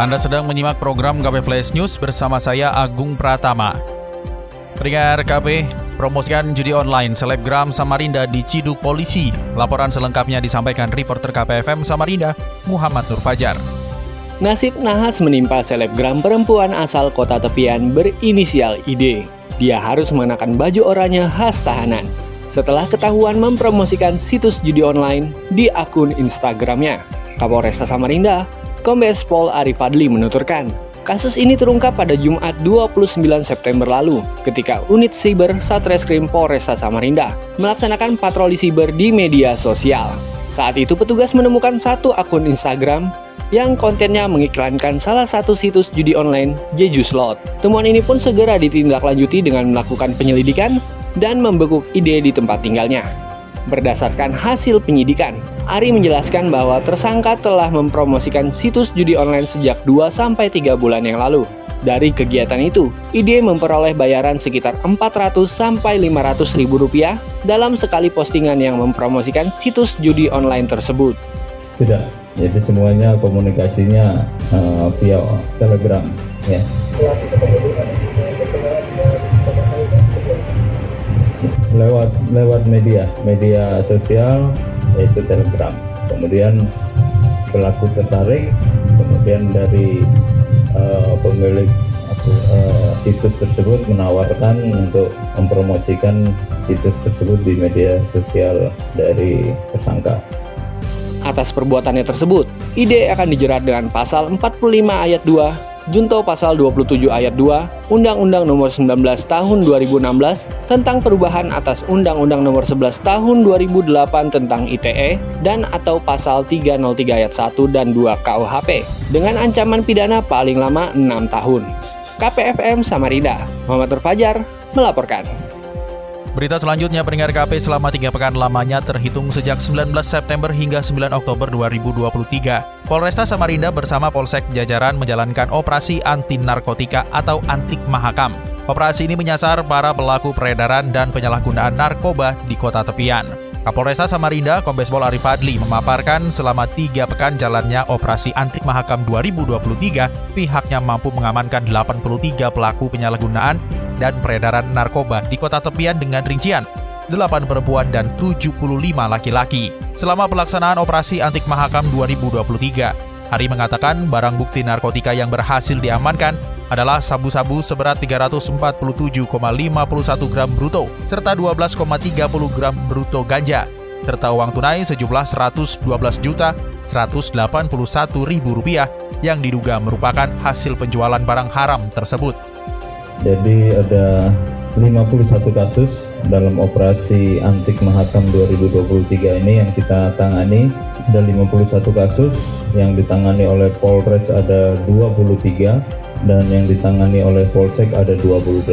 Anda sedang menyimak program KP Flash News bersama saya Agung Pratama. Pendengar KP, promosikan judi online selebgram Samarinda diciduk polisi. Laporan selengkapnya disampaikan reporter KPFM Samarinda, Muhammad Nur Fajar. Nasib nahas menimpa selebgram perempuan asal kota tepian berinisial ID. Dia harus mengenakan baju oranye khas tahanan. Setelah ketahuan mempromosikan situs judi online di akun Instagramnya, Kapolresta Samarinda Kombes Pol Arif Fadli menuturkan, kasus ini terungkap pada Jumat 29 September lalu ketika unit siber Satreskrim Polresta Samarinda melaksanakan patroli siber di media sosial. Saat itu petugas menemukan satu akun Instagram yang kontennya mengiklankan salah satu situs judi online Jeju Slot. Temuan ini pun segera ditindaklanjuti dengan melakukan penyelidikan dan membekuk ide di tempat tinggalnya. Berdasarkan hasil penyidikan, Ari menjelaskan bahwa tersangka telah mempromosikan situs judi online sejak 2-3 bulan yang lalu. Dari kegiatan itu, ide memperoleh bayaran sekitar 400 500 ribu rupiah dalam sekali postingan yang mempromosikan situs judi online tersebut. Tidak, jadi semuanya komunikasinya uh, via Telegram. Ya. Lewat lewat media media sosial yaitu Telegram. Kemudian pelaku tertarik, kemudian dari uh, pemilik uh, situs tersebut menawarkan untuk mempromosikan situs tersebut di media sosial dari tersangka. Atas perbuatannya tersebut, IDE akan dijerat dengan pasal 45 ayat 2 Junto Pasal 27 Ayat 2 Undang-Undang Nomor 19 Tahun 2016 tentang perubahan atas Undang-Undang Nomor 11 Tahun 2008 tentang ITE dan atau Pasal 303 Ayat 1 dan 2 KUHP dengan ancaman pidana paling lama 6 tahun. KPFM Samarinda, Muhammad Fajar melaporkan. Berita selanjutnya pendengar KP selama tiga pekan lamanya terhitung sejak 19 September hingga 9 Oktober 2023. Polresta Samarinda bersama Polsek Jajaran menjalankan operasi anti narkotika atau Antik Mahakam. Operasi ini menyasar para pelaku peredaran dan penyalahgunaan narkoba di kota tepian. Kapolresta Samarinda, Kombes Pol Arif Fadli memaparkan selama tiga pekan jalannya operasi Antik Mahakam 2023, pihaknya mampu mengamankan 83 pelaku penyalahgunaan dan peredaran narkoba di kota tepian dengan rincian 8 perempuan dan 75 laki-laki. Selama pelaksanaan operasi Antik Mahakam 2023, Hari mengatakan barang bukti narkotika yang berhasil diamankan adalah sabu-sabu seberat 347,51 gram bruto serta 12,30 gram bruto ganja serta uang tunai sejumlah 112 juta 181 ribu rupiah yang diduga merupakan hasil penjualan barang haram tersebut. Jadi ada 51 kasus dalam operasi Antik Mahakam 2023 ini yang kita tangani. Ada 51 kasus yang ditangani oleh Polres ada 23 dan yang ditangani oleh Polsek ada 28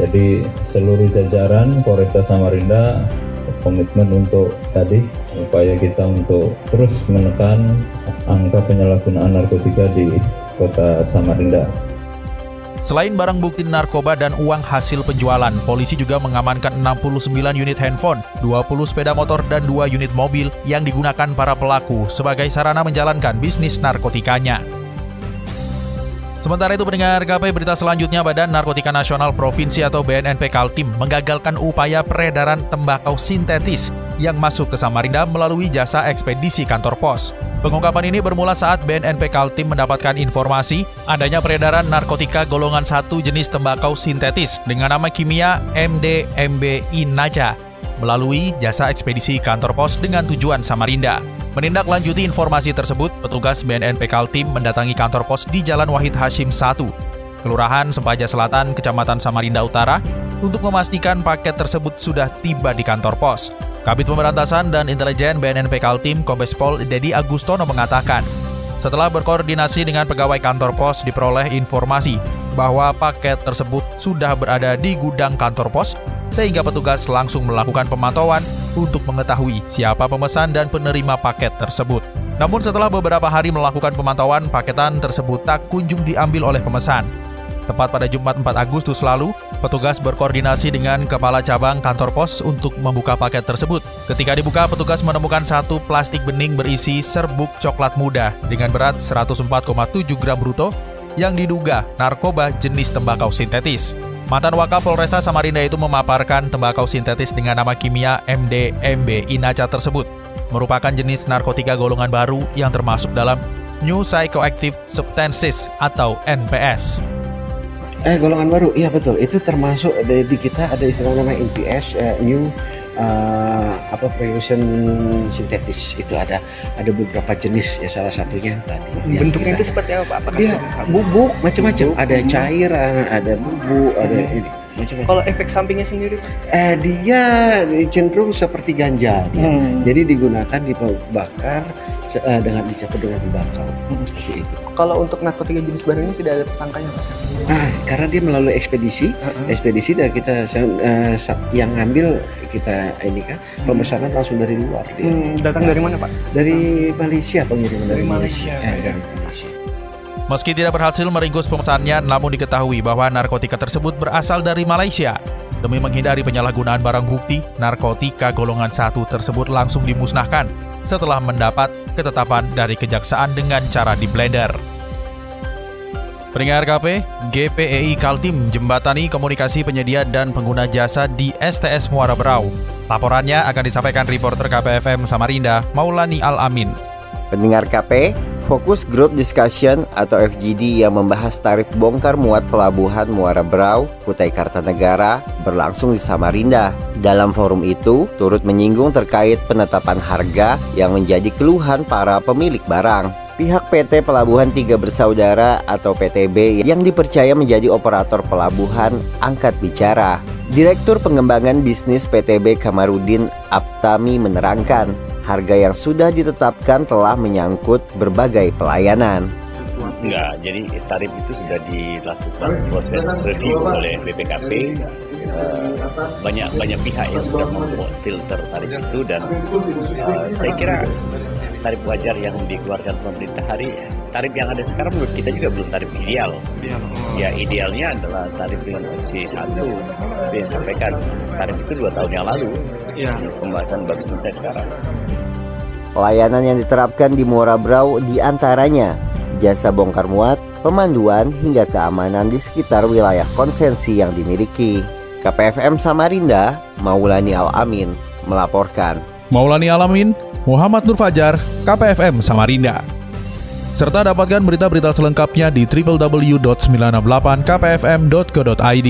jadi seluruh jajaran Polresta Samarinda komitmen untuk tadi upaya kita untuk terus menekan angka penyalahgunaan narkotika di kota Samarinda Selain barang bukti narkoba dan uang hasil penjualan, polisi juga mengamankan 69 unit handphone, 20 sepeda motor, dan 2 unit mobil yang digunakan para pelaku sebagai sarana menjalankan bisnis narkotikanya. Sementara itu pendengar KP berita selanjutnya Badan Narkotika Nasional Provinsi atau BNNP Kaltim menggagalkan upaya peredaran tembakau sintetis yang masuk ke Samarinda melalui jasa ekspedisi kantor pos. Pengungkapan ini bermula saat BNNP Kaltim mendapatkan informasi adanya peredaran narkotika golongan satu jenis tembakau sintetis dengan nama kimia MDMB Inaja melalui jasa ekspedisi kantor pos dengan tujuan Samarinda. Menindaklanjuti informasi tersebut, petugas BNNP Kaltim mendatangi kantor pos di Jalan Wahid Hashim 1, Kelurahan Sempaja Selatan, Kecamatan Samarinda Utara, untuk memastikan paket tersebut sudah tiba di kantor pos. Kabit Pemberantasan dan Intelijen BNNP Kaltim Kombes Pol Dedi Agustono mengatakan, Setelah berkoordinasi dengan pegawai kantor pos diperoleh informasi bahwa paket tersebut sudah berada di gudang kantor pos sehingga petugas langsung melakukan pemantauan untuk mengetahui siapa pemesan dan penerima paket tersebut. Namun setelah beberapa hari melakukan pemantauan, paketan tersebut tak kunjung diambil oleh pemesan. Tepat pada Jumat 4 Agustus lalu, petugas berkoordinasi dengan kepala cabang kantor pos untuk membuka paket tersebut. Ketika dibuka, petugas menemukan satu plastik bening berisi serbuk coklat muda dengan berat 104,7 gram bruto yang diduga narkoba jenis tembakau sintetis. Mantan Wakap Polresta Samarinda itu memaparkan tembakau sintetis dengan nama kimia MDMB Inaca tersebut merupakan jenis narkotika golongan baru yang termasuk dalam New Psychoactive Substances atau NPS. Eh golongan baru, iya betul. Itu termasuk di, di kita ada istilah nama NPS, uh, eh, New uh, apa Prevention Sintetis itu ada ada beberapa jenis ya salah satunya tadi. Bentuknya itu seperti apa? Apa? Iya bubuk macam-macam. Ada cair, ada bubuk, ada hmm. ini. Kalau efek sampingnya sendiri? Eh, dia cenderung seperti ganja. Hmm. jadi digunakan dibakar uh, dengan dicampur dengan tembakau hmm. seperti itu. Kalau untuk narkotika jenis baru ini tidak ada tersangkanya, Pak? Ah, karena dia melalui ekspedisi, uh-huh. ekspedisi dan kita uh, yang ngambil kita ini kan hmm. pemesanan langsung dari luar. Dia. Hmm, datang nah, dari mana, Pak? Dari Malaysia pengiriman dari, dari Malaysia. Malaysia. Eh, dari Malaysia. Meski tidak berhasil meringkus pemesannya, namun diketahui bahwa narkotika tersebut berasal dari Malaysia. Demi menghindari penyalahgunaan barang bukti, narkotika golongan satu tersebut langsung dimusnahkan setelah mendapat ketetapan dari kejaksaan dengan cara di blender. Pendengar KP, GPEI Kaltim jembatani komunikasi penyedia dan pengguna jasa di STS Muara Berau. Laporannya akan disampaikan reporter KPFM Samarinda, Maulani Al-Amin. Pendengar KP, Fokus Group Discussion atau FGD yang membahas tarif bongkar muat pelabuhan Muara Brau, Kutai Kartanegara berlangsung di Samarinda. Dalam forum itu, turut menyinggung terkait penetapan harga yang menjadi keluhan para pemilik barang. Pihak PT Pelabuhan Tiga Bersaudara atau PTB yang dipercaya menjadi operator pelabuhan angkat bicara. Direktur Pengembangan Bisnis PTB Kamarudin Aptami menerangkan, harga yang sudah ditetapkan telah menyangkut berbagai pelayanan. Enggak, jadi tarif itu sudah dilakukan proses review oleh BPKP. Uh, banyak banyak pihak yang sudah membuat filter tarif itu dan uh, saya kira tarif wajar yang dikeluarkan pemerintah hari tarif yang ada sekarang menurut kita juga belum tarif ideal. Ya idealnya adalah tarif dengan opsi satu. Yang sampaikan tarif itu dua tahun yang lalu. Ya. Pembahasan baru selesai sekarang. Pelayanan yang diterapkan di Muara Brau di antaranya jasa bongkar muat, pemanduan hingga keamanan di sekitar wilayah konsensi yang dimiliki. KPFM Samarinda, Maulani Al-Amin, melaporkan. Maulani Al-Amin, Muhammad Nur Fajar, KPFM Samarinda. Serta dapatkan berita-berita selengkapnya di www.968kpfm.co.id.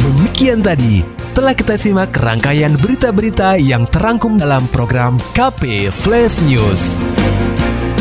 Demikian tadi telah kita simak rangkaian berita-berita yang terangkum dalam program KP Flash News.